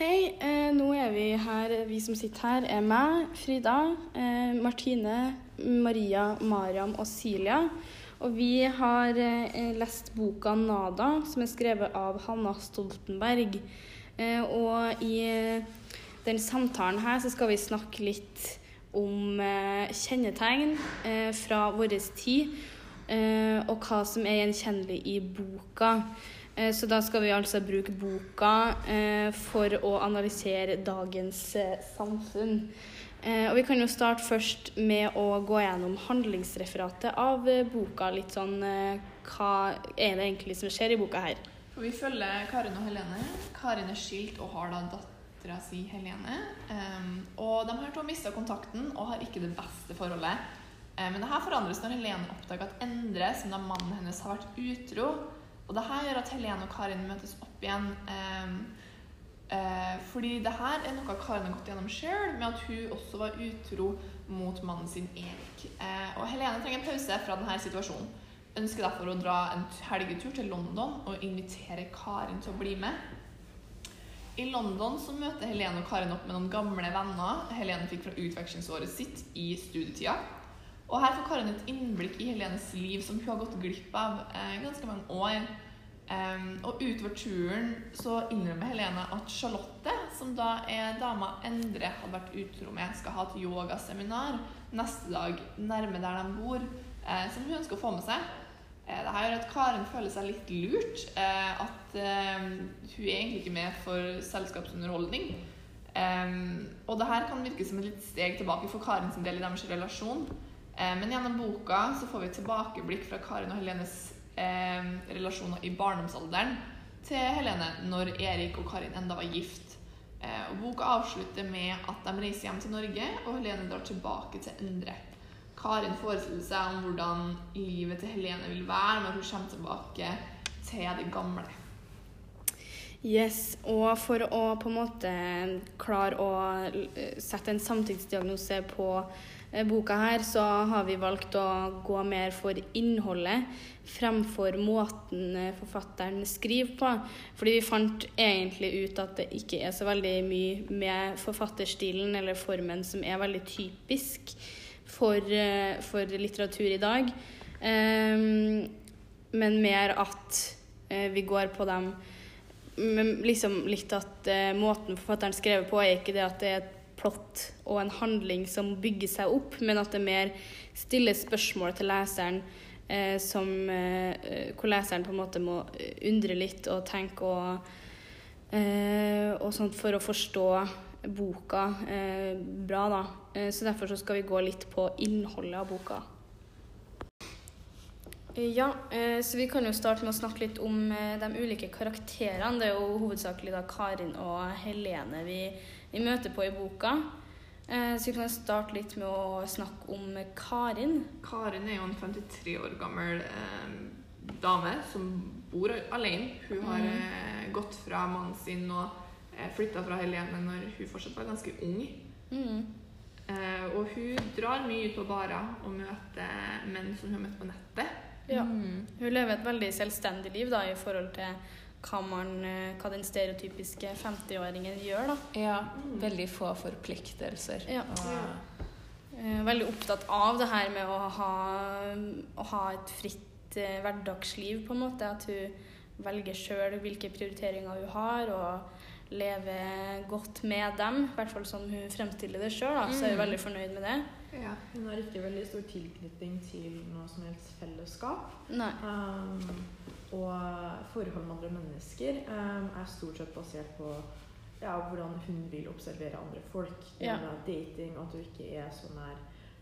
Hei, eh, nå er vi her, vi som sitter her, er meg, Frida, eh, Martine, Maria, Mariam og Silja. Og vi har eh, lest boka 'Nada', som er skrevet av Hanna Stoltenberg. Eh, og i eh, den samtalen her så skal vi snakke litt om eh, kjennetegn fra vår tid, og hva som er gjenkjennelig i boka. Eh, Så da skal vi altså bruke boka eh, for å analysere dagens eh, samfunn. Og vi kan jo starte først med å gå gjennom handlingsreferatet av boka. Litt sånn hva er det egentlig som skjer i boka her? For vi følger Karin og Helene. Karin er skilt og har da dattera si Helene. Og de her to har mista kontakten og har ikke det beste forholdet. Men det her forandres når Helene oppdager at Endre, som da mannen hennes har vært utro Og det her gjør at Helene og Karin møtes opp igjen. Um, eh, fordi det her er noe Karin har gått gjennom sjøl, med at hun også var utro mot mannen sin Erik. Eh, og Helene trenger en pause fra denne situasjonen. Ønsker derfor å dra en helgetur til London og invitere Karin til å bli med. I London så møter Helene og Karin opp med noen gamle venner Helene fikk fra utvekslingsåret sitt i studietida. Og her får Karin et innblikk i Helenes liv som hun har gått glipp av eh, ganske mange år. Um, og utover turen så innrømmer Helene at Charlotte, som da er dama Endre hadde vært utro med, skal ha et yogaseminar neste dag nærme der de bor, eh, som hun ønsker å få med seg. Eh, Dette gjør at Karen føler seg litt lurt. Eh, at eh, hun er egentlig ikke med for selskapsunderholdning. Og det her kan virke som et litt steg tilbake for Karin sin del i deres relasjon. Eh, men gjennom boka så får vi et tilbakeblikk fra Karin og Helenes eh, relasjoner i barndomsalderen til Helene når Erik og Karin enda var gift. Eh, og boka avslutter med at de reiser hjem til Norge, og Helene drar tilbake til Endre. Karin forestiller seg om hvordan livet til Helene vil være når hun kommer tilbake til det gamle. Yes, og for å på en måte klare å eh, sette en samtidsdiagnose på boka her, så har vi valgt å gå mer for innholdet fremfor måten eh, forfatteren skriver på. Fordi vi fant egentlig ut at det ikke er så veldig mye med forfatterstilen eller formen som er veldig typisk for, eh, for litteratur i dag. Ehm, men mer at eh, vi går på dem men liksom litt at eh, måten forfatteren skrev på, er ikke det at det er et plott og en handling som bygger seg opp, men at det mer stiller spørsmål til leseren eh, som, eh, hvor leseren på en måte må eh, undre litt og tenke og, eh, og sånt for å forstå boka eh, bra, da. Eh, så derfor så skal vi gå litt på innholdet av boka. Ja, så vi kan jo starte med å snakke litt om de ulike karakterene. Det er jo hovedsakelig da Karin og Helene vi, vi møter på i boka. Eh, Så vi kan starte litt med å snakke om Karin. Karin er jo en 53 år gammel eh, dame som bor alene. Hun har Mhm. eh, gått fra mannen sin og eh, flytta fra Helene når hun fortsatt var ganske ung. Mm. Eh, og hun drar mye ut på barer og møter menn som hun har møtt på nettet. Ja. Mm. Hun lever et veldig selvstendig liv da, i forhold til hva, man, eh, hva den stereotypiske 50-åringen gjør. da. Ja, Mm. veldig få forpliktelser. Ja. Og, Eh, Veldig opptatt av det her med å ha, å ha et fritt eh, hverdagsliv, på en måte. At hun velger sjøl hvilke prioriteringer hun har, og lever godt med dem. I hvert fall som hun fremstiller det sjøl, så er hun Mm. veldig fornøyd med det. Ja. Hun har ikke veldig stor tilknytning til noe som helst fellesskap. Nei. Um, og forhold med andre mennesker um, er stort sett basert på ja, hvordan hun vil observere andre folk. Ja. dating, at du ikke er så nær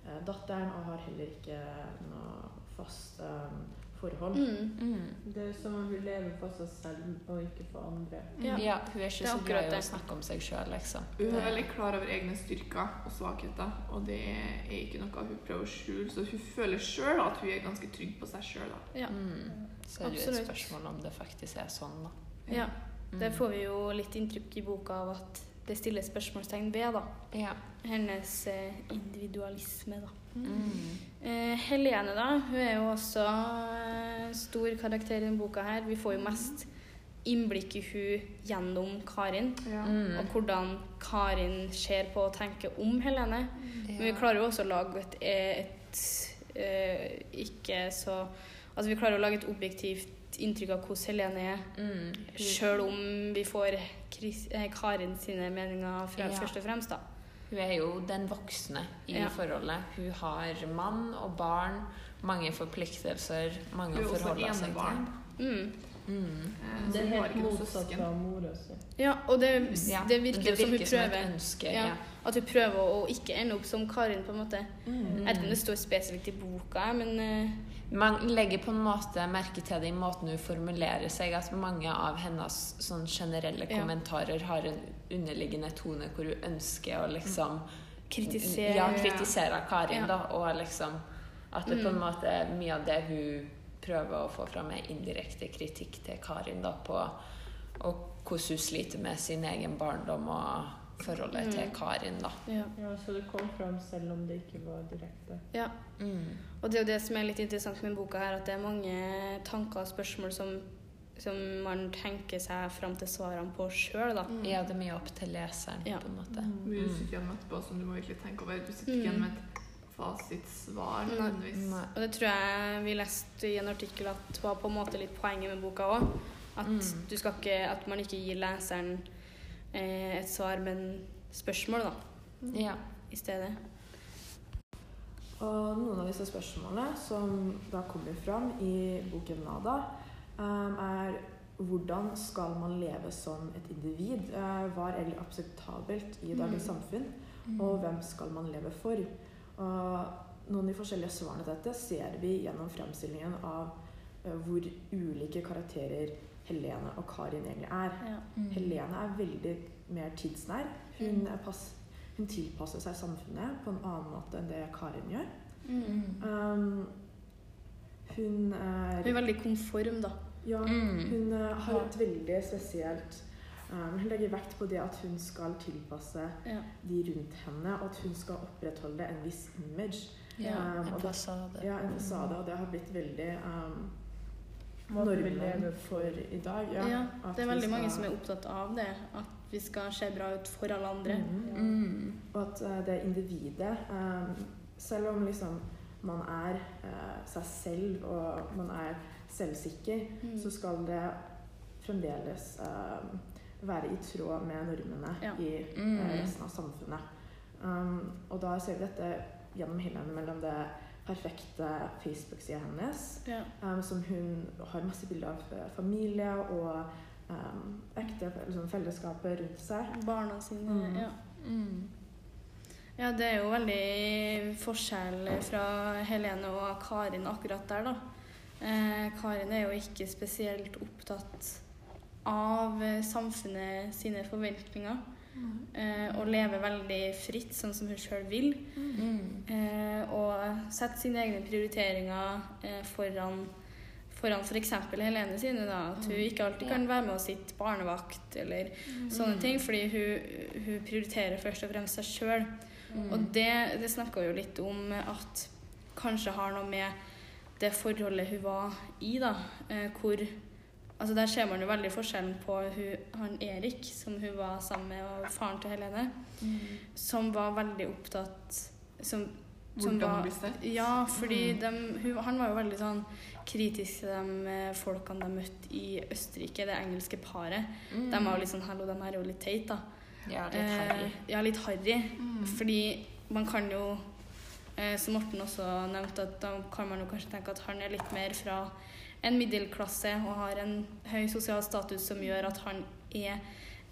uh, datteren, og har heller ikke noe fast um, forhold. Mm. mm. Det er som om hun lever for seg selv og ikke for andre. Ja. ja, hun er ikke er så glad i å snakke om seg sjøl, liksom. Hun er veldig klar over egne styrker og svakheter, og det er ikke noe hun prøver å skjule. Så hun føler sjøl at hun er ganske trygg på seg sjøl. Ja. Mm. Så er det jo et spørsmål om det faktisk er sånn, da. ja. Mm. Det får vi jo litt inntrykk i boka av at det stilles spørsmålstegn ved, da. Ja. Hennes eh, individualisme, da. Mm. Eh, Helene, da. Hun er jo også eh, stor karakter i denne boka her. Vi får jo mest innblikk i hun gjennom Karin. Ja. Mm. Og hvordan Karin ser på og tenker om Helene. Men vi klarer jo også å lage et, et eh, ikke så Altså vi klarer å lage et objektivt inntrykk av hvordan Helene er, Mm. sjøl om vi får Chris, eh, Karin sine meninger fra, Ja. først og fremst, da. Hun er jo den voksne i Ja. forholdet. Hun har mann og barn, mange forpliktelser, mange Hun er å også forholde seg enebarn. til. Mm. Mm. Eh, Det er helt motsatt av mora si. Ja, og det, Ja, det virker jo som hun prøver. ønske. Ja. Ja. At hun prøver å ikke ende opp som Karin, på en måte. Mm. Jeg vet ikke om det står spesifikt i boka, men eh, Man legger på en måte merke til det i måten hun formulerer seg, at mange av hennes sånn generelle Ja. kommentarer har en underliggende tone hvor hun ønsker å liksom kritisere Ja, kritisere Karin, Ja. da, og liksom At det på en måte måte mye av det hun prøver å få fram, en indirekte kritikk til Karin, da, på og hvordan hun sliter med sin egen barndom og forholdet Mm. til Karin, da. Ja. Ja, så det kom fram selv om det ikke var direkte. ja. Mm. Og det er jo det som er litt interessant med boka her, at det er mange tanker og spørsmål som, som man tenker seg fram til svarene på sjøl. Mm. Ja, det er mye opp til leseren, Ja. på en måte. Mye du Mm. sitter igjen med etterpå som du må virkelig tenke over. Du sitter ikke Mm. igjen med et fasitsvar Nei. nødvendigvis. Nei. Og det tror jeg vi leste i en artikkel at var på en måte litt poenget med boka òg. At, Mm. ikke, at man ikke gir leseren eh, et svar, men spørsmål, da, Ja. i stedet. Og noen av disse spørsmålene som da kommer fram i boken Nada, um, er hvordan skal man leve som et individ? Uh, hva er egentlig akseptabelt i dagens Mm. samfunn? Og hvem skal man leve for? Og noen av de forskjellige svarene til dette ser vi gjennom fremstillingen av uh, hvor ulike karakterer Helene og Karin egentlig er. Ja. Mm. Helene er veldig mer tidsnær. Hun, Mm. er pass, hun tilpasser seg samfunnet på en annen måte enn det Karin gjør. Mm. Mm. Um, hun er Hun er veldig konform, da. Ja, Mm. hun eh, har et veldig spesielt um, Hun legger vekt på det at hun skal tilpasse Ja. de rundt henne, og at hun skal opprettholde en viss image. Ja, Um, en og det- fasade. Ja, en fasade, og det har blitt veldig um, normen lever for i dag. Ja, at det er veldig veldig mange som er opptatt av det. At vi skal se bra ut for alle andre. Mhm. Mm. Og at uh, det individet um, Selv om liksom man er uh, seg selv og man er selvsikker, Mm. så skal det fremdeles um, være i tråd med normene Ja. i eh, Mm. resten av samfunnet. Um, og da ser vi dette gjennom Helene mellom det perfekte Facebook-sida hennes, Ja. um, som hun har masse bilder av eh, familie og um, ekte liksom, fellesskapet rundt seg. Barna sine. Mm. Ja. Mm. ja, det er jo veldig forskjell fra Helene og Karin akkurat der, da. Eh, Karin er jo ikke spesielt opptatt av eh, samfunnet sine forventninger. Eh, og leve veldig fritt, sånn som hun sjøl vil. Mm. Eh, og sette sine egne prioriteringer eh, foran foran f.eks. Helene sine. da, At hun ikke alltid kan være med og sitte barnevakt eller sånne Mm. ting. Fordi hun, hun prioriterer først og fremst seg sjøl. Mm. Og det, det snakka jo litt om at kanskje har noe med det forholdet hun var i, da. Hvor Altså Der ser man jo veldig forskjellen på hun, han Erik, som hun var sammen med, og faren til Helene, Mm. som var veldig opptatt som, som Hvordan var, blir sett. Ja, fordi Mm. de, hun, han var jo veldig sånn kritisk til de eh, folkene de møtte i Østerrike, det engelske paret. Mm. De var jo litt sånn Hallo, de her er jo litt teite, da. Ja, litt harry. Eh, ja, litt harry. Mm. Fordi man kan jo, eh, som Morten også nevnte, at da kan man jo kanskje tenke at han er litt mer fra en middelklasse og har en høy sosial status som gjør at han er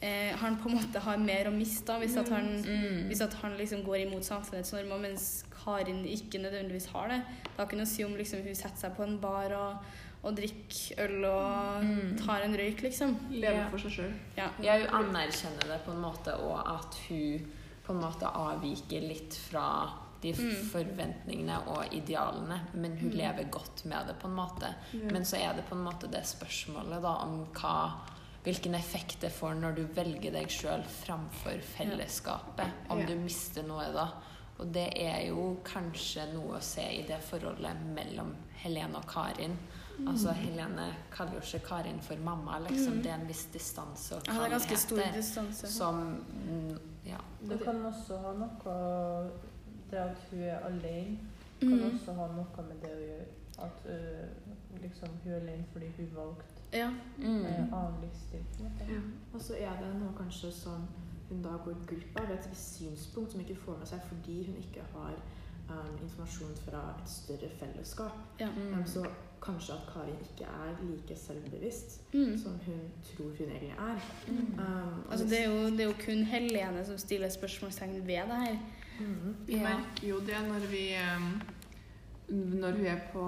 eh, Han på en måte har mer å miste hvis at han, Mm. hvis at han liksom går imot samfunnets normer, mens Karin ikke nødvendigvis har det. Det har ikke noe å si om liksom, hun setter seg på en bar og, og drikker øl og Mm. tar en røyk, liksom. Lever for seg sjøl. Ja. Ja, hun anerkjenner det på en måte, og at hun på en måte avviker litt fra de Mm. forventningene og idealene, men hun Mm. lever godt med det på en måte. Men så er det på en måte det spørsmålet da om hva Hvilken effekt det får når du velger deg sjøl framfor fellesskapet. Om Ja. du mister noe da. Og det er jo kanskje noe å se i det forholdet mellom Helene og Karin. Altså Helene kaller jo ikke Karin for mamma, liksom. Mm. Det er en viss distanse og Ja, det er ganske stor distanse. som mm, Ja. Det kan også ha noe Det at hun er alene, kan Mm. også ha noe med det å gjøre. At uh, liksom hun er alene fordi hun valgte Ja. Mm. en annen livsstil. Ja. Og så er det noe kanskje som hun da går glipp av, et visst synspunkt som hun ikke får med seg fordi hun ikke har um, informasjon fra et større fellesskap. ja. Mm. Um, så kanskje at Karin ikke er like selvbevisst Mm. som hun tror hun egentlig er. Mm. Um, Altså, det, er jo, det er jo kun Helene som stiller spørsmålstegn ved det her. Mhm. Vi Ja. merker jo det når vi Når hun er på,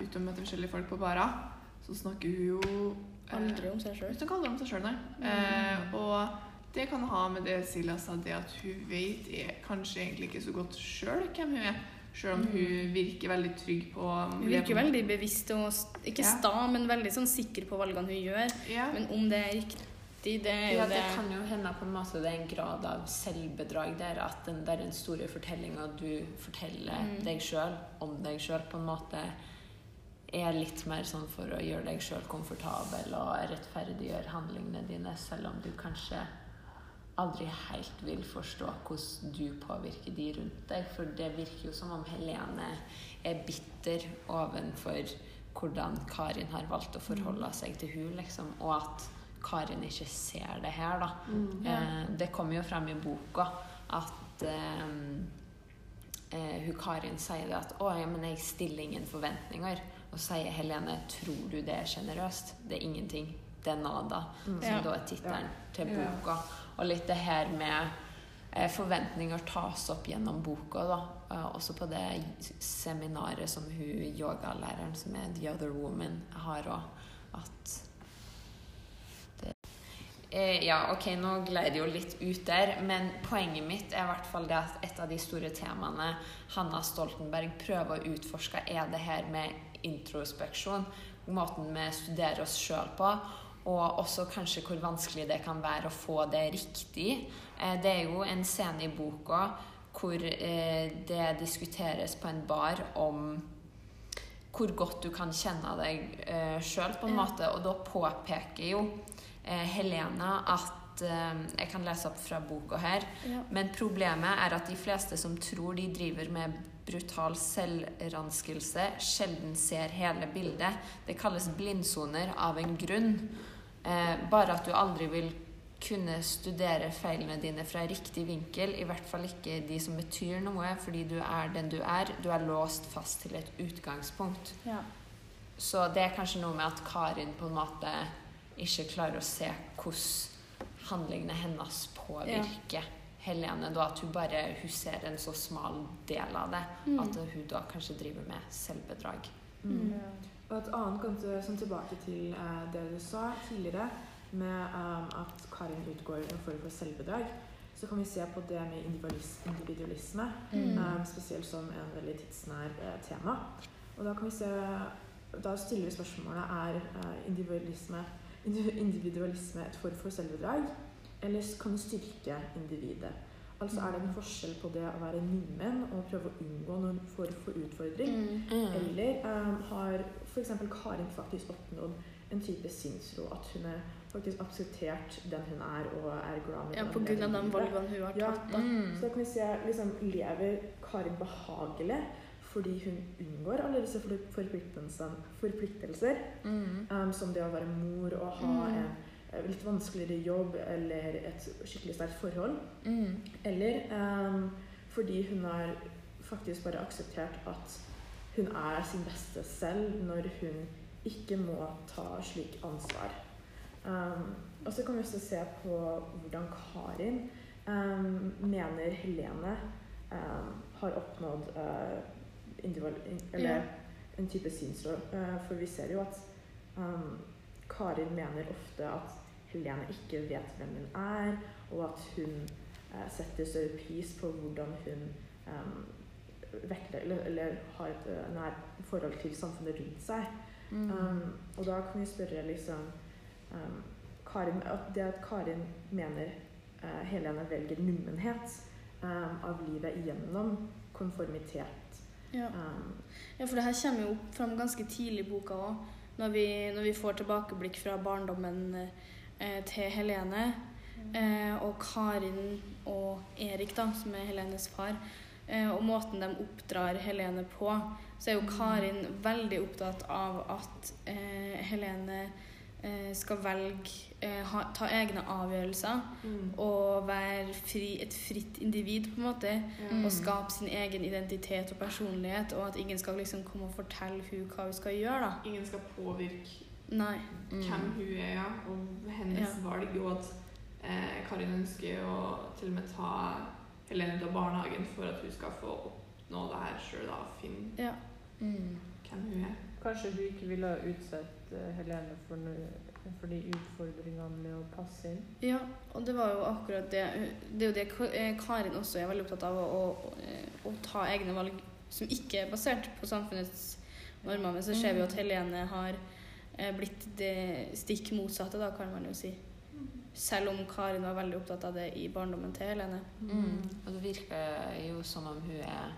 ute og møter forskjellige folk på barer, så snakker hun jo eh, Aldri om seg sjøl. Hun snakker aldri om seg sjøl, nei. Eh, og det kan ha med det Silja sa, det at hun vet er kanskje egentlig ikke så godt sjøl hvem hun er. Sjøl om hun virker veldig trygg på Hun virker veldig bevisst og ikke Ja. sta, men veldig sånn sikker på valgene hun gjør. ja. Men om det er riktig, det er jo Ja, det det kan jo hende på en måte det er en grad av selvbedrag der. At den der den store fortellinga du forteller Mm. deg sjøl om deg sjøl, på en måte er litt mer sånn for å gjøre deg sjøl komfortabel og rettferdiggjøre handlingene dine, selv om du kanskje aldri helt vil forstå hvordan du påvirker de rundt deg. For det virker jo som om Helene er bitter ovenfor hvordan Karin har valgt å forholde seg til hun, liksom, og at Karin ikke ser det her, da. Mm. Eh, det kommer jo frem i boka at eh, eh, hun Karin sier det at 'Å, ja, men jeg stiller ingen forventninger'. Og sier Helene 'Tror du det er sjenerøst?' Det er ingenting. Det er nada. Mm. Som Ja. da er tittelen til boka. Og litt det her med eh, forventninger tas opp gjennom boka, da. Eh, også på det seminaret som hun yogalæreren, som er The Other Woman, har òg. At ja, ok, nå gled det jo litt ut der, men poenget mitt er i hvert fall det at et av de store temaene Hanna Stoltenberg prøver å utforske, er det her med introspeksjon. Måten vi studerer oss sjøl på. Og også kanskje hvor vanskelig det kan være å få det riktig. Eh, det er jo en scene i boka hvor eh, det diskuteres på en bar om hvor godt du kan kjenne deg eh, sjøl, på en måte. Og da påpeker jo eh, Helena at eh, Jeg kan lese opp fra boka her. Ja. Men problemet er at de fleste som tror de driver med brutal selvranskelse, sjelden ser hele bildet. Det kalles blindsoner av en grunn. Eh, bare at du aldri vil kunne studere feilene dine fra riktig vinkel. I hvert fall ikke de som betyr noe, fordi du er den du er. Du er låst fast til et utgangspunkt. Ja. Så det er kanskje noe med at Karin på en måte ikke klarer å se hvordan handlingene hennes påvirker Helene. Da at hun bare hun ser en så smal del av det. Mm. At hun da kanskje driver med selvbedrag. Mm. Ja. Og et annet kan du, sånn tilbake til eh, det du sa tidligere, med um, at Karin utgår en form for selvbedrag, så kan vi se på det med individualisme, Mm. um, spesielt som en veldig tidsnær eh, tema. Og da kan vi se Da stiller vi spørsmålet er eh, individualisme, indi- individualisme et form for selvbedrag, eller kan det styrke individet? Altså er det en forskjell på det å være nordmenn og prøve å unngå noen form for utfordring? Mm. Eller um, har f.eks. Karin faktisk oppnådd en type sinnsro? At hun er faktisk akseptert den hun er, og er glad med ja, den på grunn av den valgene hun har Ja. tatt. Da. Mm. Så da kan vi se liksom, Lever Karin behagelig fordi hun unngår alle disse forpliktelser? Mm. Um, som det å være mor og ha Mm. en eh, litt vanskeligere jobb eller et skikkelig sterkt forhold? Mm. Eller um, fordi hun har faktisk bare akseptert at hun er sin beste selv når hun ikke må ta slik ansvar. Um, og så kan vi også se på hvordan Karin um, mener Helene um, har oppnådd uh, individual, eller Ja. en type sinnsro. Uh, for vi ser jo at um, Karin mener ofte at Helene ikke vet hvem hun er, og at hun uh, setter større pris på hvordan hun um, vektler, eller, eller har et uh, nært forhold til samfunnet rundt seg. Mm. Um, og da kan vi spørre liksom Karin, at Det at Karin mener uh, Helene velger nummenhet um, av livet gjennom konformitet. Ja. Um, ja, for det her kommer jo fram ganske tidlig i boka òg. når vi, når vi får tilbakeblikk fra barndommen eh, til Helene, eh, og Karin og Erik, da, som er Helenes far, eh, og måten de oppdrar Helene på, så er jo Karin veldig opptatt av at eh, Helene skal velge eh, ha, ta egne avgjørelser Mm. og være fri, et fritt individ, på en måte. Mm. Og skape sin egen identitet og personlighet, og at ingen skal liksom komme og fortelle hun hva hun skal gjøre. da. Ingen skal påvirke Nei. Mm. hvem hun er, ja, og hennes Ja. valg, og at eh, Karin ønsker å til og med ta Helene ut av barnehagen for at hun skal få oppnå det her sjøl, og finne Ja. Mm. hvem hun er. Kanskje hun ikke ville ha utsatt eh, Helene for, noe, for de utfordringene med å passe inn. Ja, og det var jo akkurat det Det er jo det eh, Karin også er veldig opptatt av, å, å, å ta egne valg som ikke er basert på samfunnets normer. Men så ser vi jo at Helene har eh, blitt det stikk motsatte, da, kan man jo si. Selv om Karin var veldig opptatt av det i barndommen til Helene. Mm. Og det virker jo som om hun er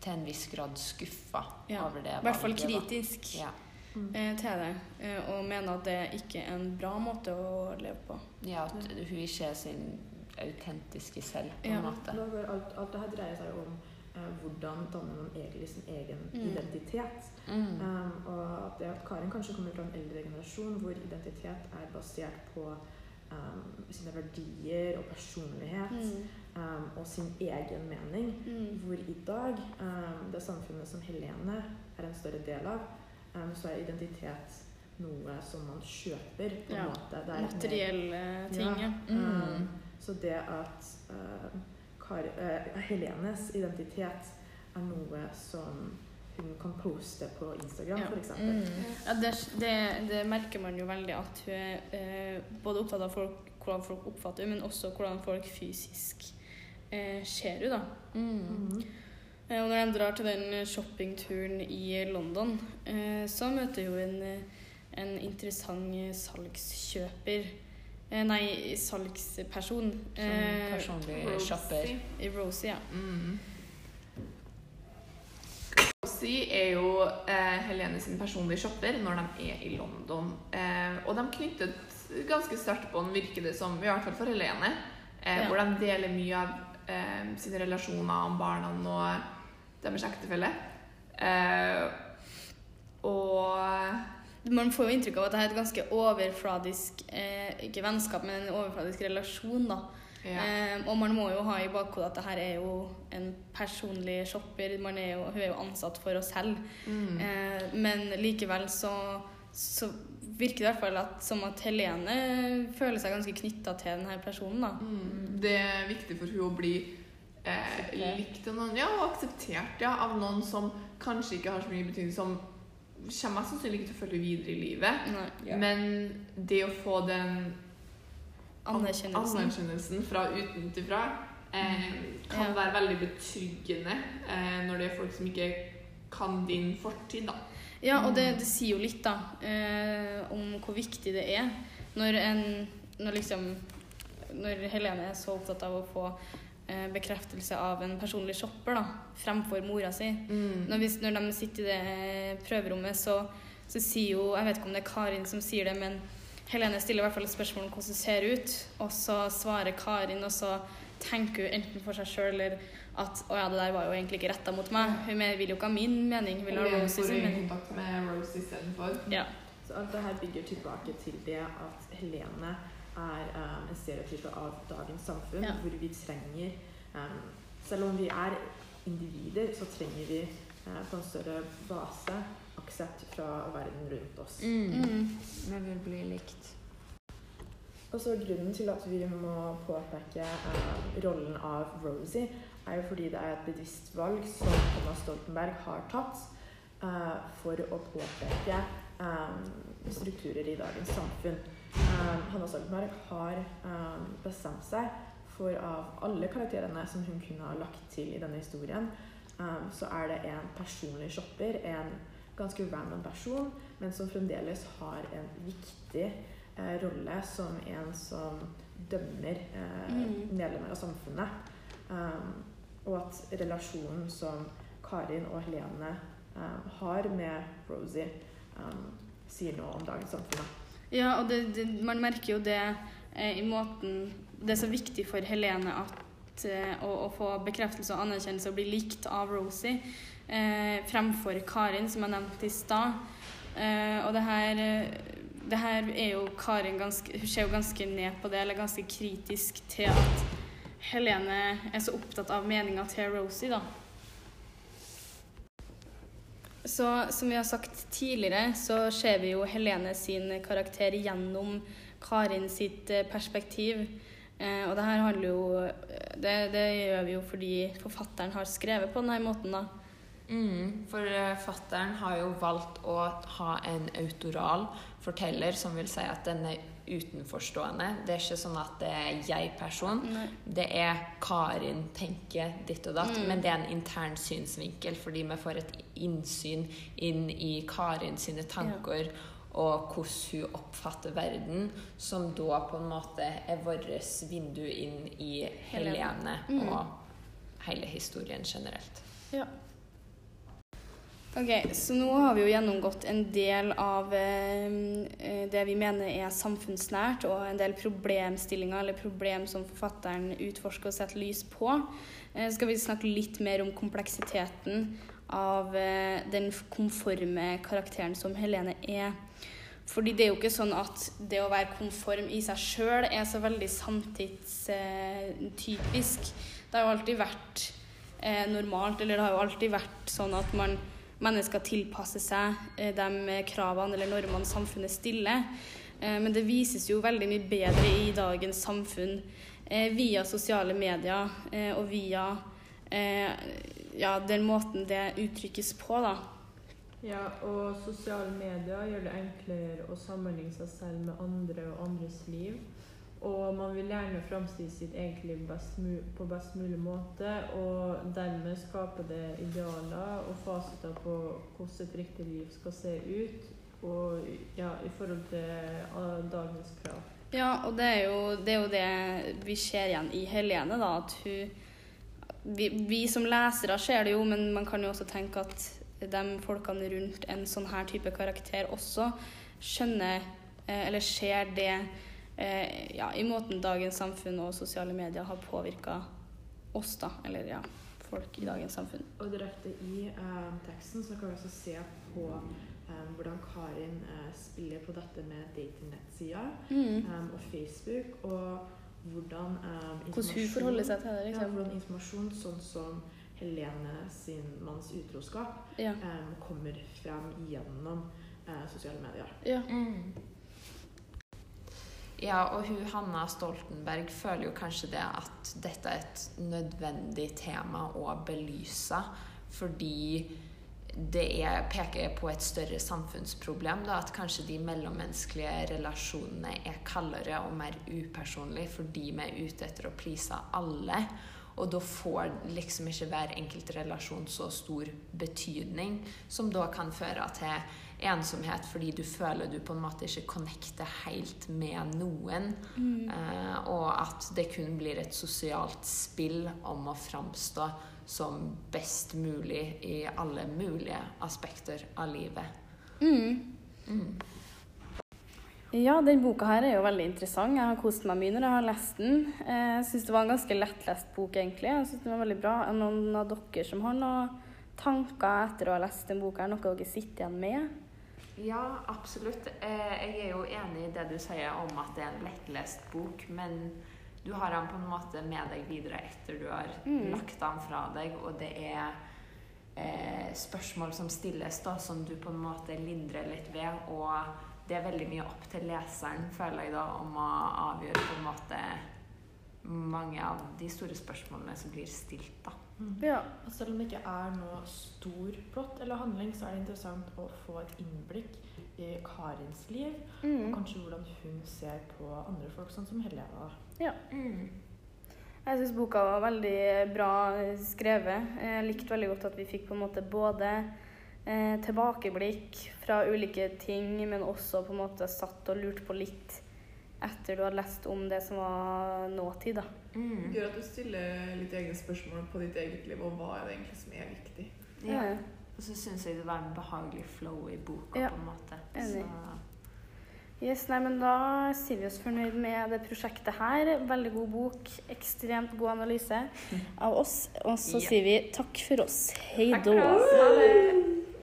til en viss grad skuffa Ja, over det I hvert fall kritisk Ja. mm. til det, eh, og mener at det ikke er en bra måte å leve på. ja, at hun ikke er sin autentiske selv, på Ja. en måte. Da går alt, alt det her dreier seg jo om eh, hvordan danner man egentlig sin egen Mm. identitet. Mm. Um, og at det at Karin kanskje kommer fra en eldre generasjon hvor identitet er basert på um, sine verdier og personlighet Mm. Um, og sin egen mening. Mm. Hvor i dag, um, det samfunnet som Helene er en større del av, um, så er identitet noe som man kjøper på en Ja, måte. Det er mer- Materielle ting, ja. Mm. Um, så det at uh, Kar uh, Helenes identitet er noe som hun kan poste på Instagram, Ja. eksempel. Mm. Ja, det, det, det merker man jo veldig at hun er eh, både opptatt av folk, hvordan folk oppfatter henne, men også hvordan folk fysisk eh, skjer jo, da. Mm. Mhm. Eh, og når de drar til den shoppingturen i London, eh, så møter hun en, eh, en interessant salgskjøper. Eh, nei, salgsperson. Som Eh, personlig shopper. I Rosie, ja. Mm. Rosie er jo eh, Helene sin personlige shopper når de er i London. Eh, og de knyttet ganske sterkt bånd, virker det som, i hvert fall for Helene. Eh, Ja. Hvor de deler mye av eh, sine relasjoner om barna og deres ektefelle. Eh, og Man får jo inntrykk av at det er et ganske overfladisk eh, Ikke vennskap, men en overfladisk relasjon, da. ja. Eh, og man må jo ha i bakhodet at det her er jo en personlig shopper. Man er jo, hun er jo ansatt for å selge. mm. Eh, men likevel så, så virker det i hvert fall at, som at Helene føler seg ganske knytta til denne personen. da. Mm. Det er viktig for hun å bli eh, likt av noen, ja, og akseptert ja, av noen som kanskje ikke har så mye betydning, som kommer mest sannsynlig ikke til å følge videre i livet. Nei, Ja. Men det å få den Anerkjennelsen. anerkjennelsen fra utenfra eh, kan Ja. være veldig betryggende eh, når det er folk som ikke kan din fortid, da. Ja, og det, det sier jo litt da, eh, om hvor viktig det er når, en, når, liksom, når Helene er så opptatt av å få eh, bekreftelse av en personlig shopper da, fremfor mora si. Når, hvis, når de sitter i det prøverommet, så, så sier jo Jeg vet ikke om det er Karin som sier det, men Helene stiller i hvert fall et spørsmål om hvordan det ser ut, og så svarer Karin, og så tenker hun enten for seg sjøl eller at å ja, det der var jo egentlig ikke retta mot meg. Hun vil jo ikke ha min mening, hun vil ha Rosies mening. kontakt med Rose istedenfor. Ja. Så alt det her bygger tilbake til det at Helene er um, en stereotype av dagens samfunn, Ja. hvor vi trenger um, Selv om vi er individer, så trenger vi uh, på en større base aksept fra verden rundt oss. Mm. Mm. Vi vil bli likt. Og så Grunnen til at vi må påpeke eh, rollen av Rosie, er jo fordi det er et bevisst valg som Thomas Stoltenberg har tatt uh, for å påpeke um, strukturer i dagens samfunn. Um, Hanna Stoltenberg har um, bestemt seg for av alle karakterene som hun kunne ha lagt til i denne historien, så er det en personlig shopper, en ganske random person, men som fremdeles har en viktig eh, rolle som en som dømmer eh, Mm. medlemmer av samfunnet. Um, og at relasjonen som Karin og Helene um, har med Rosie, um, sier noe om dagens samfunn. Ja, og det, det, man merker jo det eh, i måten Det er så viktig for Helene at, eh, å, å få bekreftelse og anerkjennelse og bli likt av Rosie eh, fremfor Karin, som jeg nevnte i stad. Eh, og det her, det her er jo Karin ganske Hun ser jo ganske ned på det, eller ganske kritisk til at Helene er så opptatt av meninga til Rosie, da. Så som vi har sagt tidligere, så ser vi jo Helene sin karakter gjennom Karin sitt eh, perspektiv. Eh, og det her handler jo det, det gjør vi jo fordi forfatteren har skrevet på denne måten, da. Mm, for eh, har jo valgt å ha en autoral forteller, som vil si at den er utenforstående. Det er ikke sånn at det er jeg-person. Det er Karin tenker ditt og datt, Mm. men det er en intern synsvinkel, fordi vi får et innsyn inn i Karin sine tanker og hvordan hun oppfatter verden, som da på en måte er vårt vindu inn i Helene Mm. og hele historien generelt. Ja. Ok, så nå har vi jo gjennomgått en del av eh, eh, det vi mener er samfunnsnært, og en del problemstillinger eller problem som forfatteren utforsker og setter lys på. Eh, skal vi snakke litt mer om kompleksiteten av eh, den konforme karakteren som Helene er. Fordi det er jo ikke sånn at det å være konform i seg sjøl er så veldig samtidstypisk. Det har jo alltid vært eh, normalt, eller det har jo alltid vært sånn at man, mennesker tilpasser seg eh, de kravene eller normene samfunnet stiller. Eh, men det vises jo veldig mye bedre i dagens samfunn eh, via sosiale medier og via ja, den måten det uttrykkes på, da. Ja, og sosiale medier gjør det enklere å sammenligne seg selv med andre og andres liv. Og man vil gjerne framstille sitt eget liv best på best mulig måte, og dermed skape det idealer og fasiter på hvordan et riktig liv skal se ut, og ja, i forhold til dagens krav. Ja, og det er, jo, det er jo det vi ser igjen i Helene, da. At hun vi, vi som lesere ser det jo, men man kan jo også tenke at de folkene rundt en sånn her type karakter også skjønner eh, eller ser det eh, ja, i måten dagens samfunn og sosiale medier har påvirka oss, da. Eller ja, folk i dagens samfunn. Og direkte i eh, teksten så kan vi også se på eh, hvordan Karin eh, spiller på dette med datingnettsida Mm. eh, og Facebook, og hvordan eh, Hvordan hun forholder seg til det, Ja, liksom. hvordan informasjon sånn som Helene sin manns utroskap Ja. eh, kommer frem gjennom eh, sosiale medier. ja. Ja, og hun Hanna Stoltenberg føler jo kanskje det at dette er et nødvendig tema å belyse, fordi det er, peker på et større samfunnsproblem. Da, at kanskje de mellommenneskelige relasjonene er kaldere og mer upersonlige fordi vi er ute etter å please alle. Og da får liksom ikke hver enkelt relasjon så stor betydning, som da kan føre til ensomhet fordi du føler du på en måte ikke connecter helt med noen. Mm. Eh, og at det kun blir et sosialt spill om å framstå som best mulig i alle mulige aspekter av livet. Mm. Mm. Ja, den boka her er jo veldig interessant. Jeg har kost meg mye når jeg har lest den. Eh, Jeg syns det var en ganske lettlest bok, egentlig. Jeg synes den var veldig bra. Er noen av dere som har noen tanker etter å ha lest den boka? er Noe dere sitter igjen med? Ja, absolutt. Eh, jeg er jo enig i det du sier om at det er en lettlest bok, men du har den på en måte med deg videre etter du har Mm. lagt den fra deg, og det er eh, spørsmål som stilles da, som du på en måte lindrer litt ved, og det er veldig mye opp til leseren, føler jeg da, om å avgjøre på en måte mange av de store spørsmålene som blir stilt, da. Ja. Og selv om det ikke er noe stor plott eller handling, så er det interessant å få et innblikk i Karins liv, og Mm. kanskje hvordan hun ser på andre folk, sånn som Helena. Ja. Mm. Jeg syns boka var veldig bra skrevet. Jeg likte veldig godt at vi fikk på en måte både eh, tilbakeblikk fra ulike ting, men også på en måte satt og lurt på litt etter du hadde lest om det som var nåtid. da. Mm. Gjør at du stiller litt egne spørsmål på ditt eget liv, og hva er det egentlig som er viktig. Ja. Ja. Og så syns jeg det var en behagelig flow i boka, Ja, på en måte. enig. Så Yes, nei, men Da sier vi oss fornøyd med det prosjektet her. Veldig god bok, ekstremt god analyse av oss. Og så Ja. sier vi takk for oss. Hei da.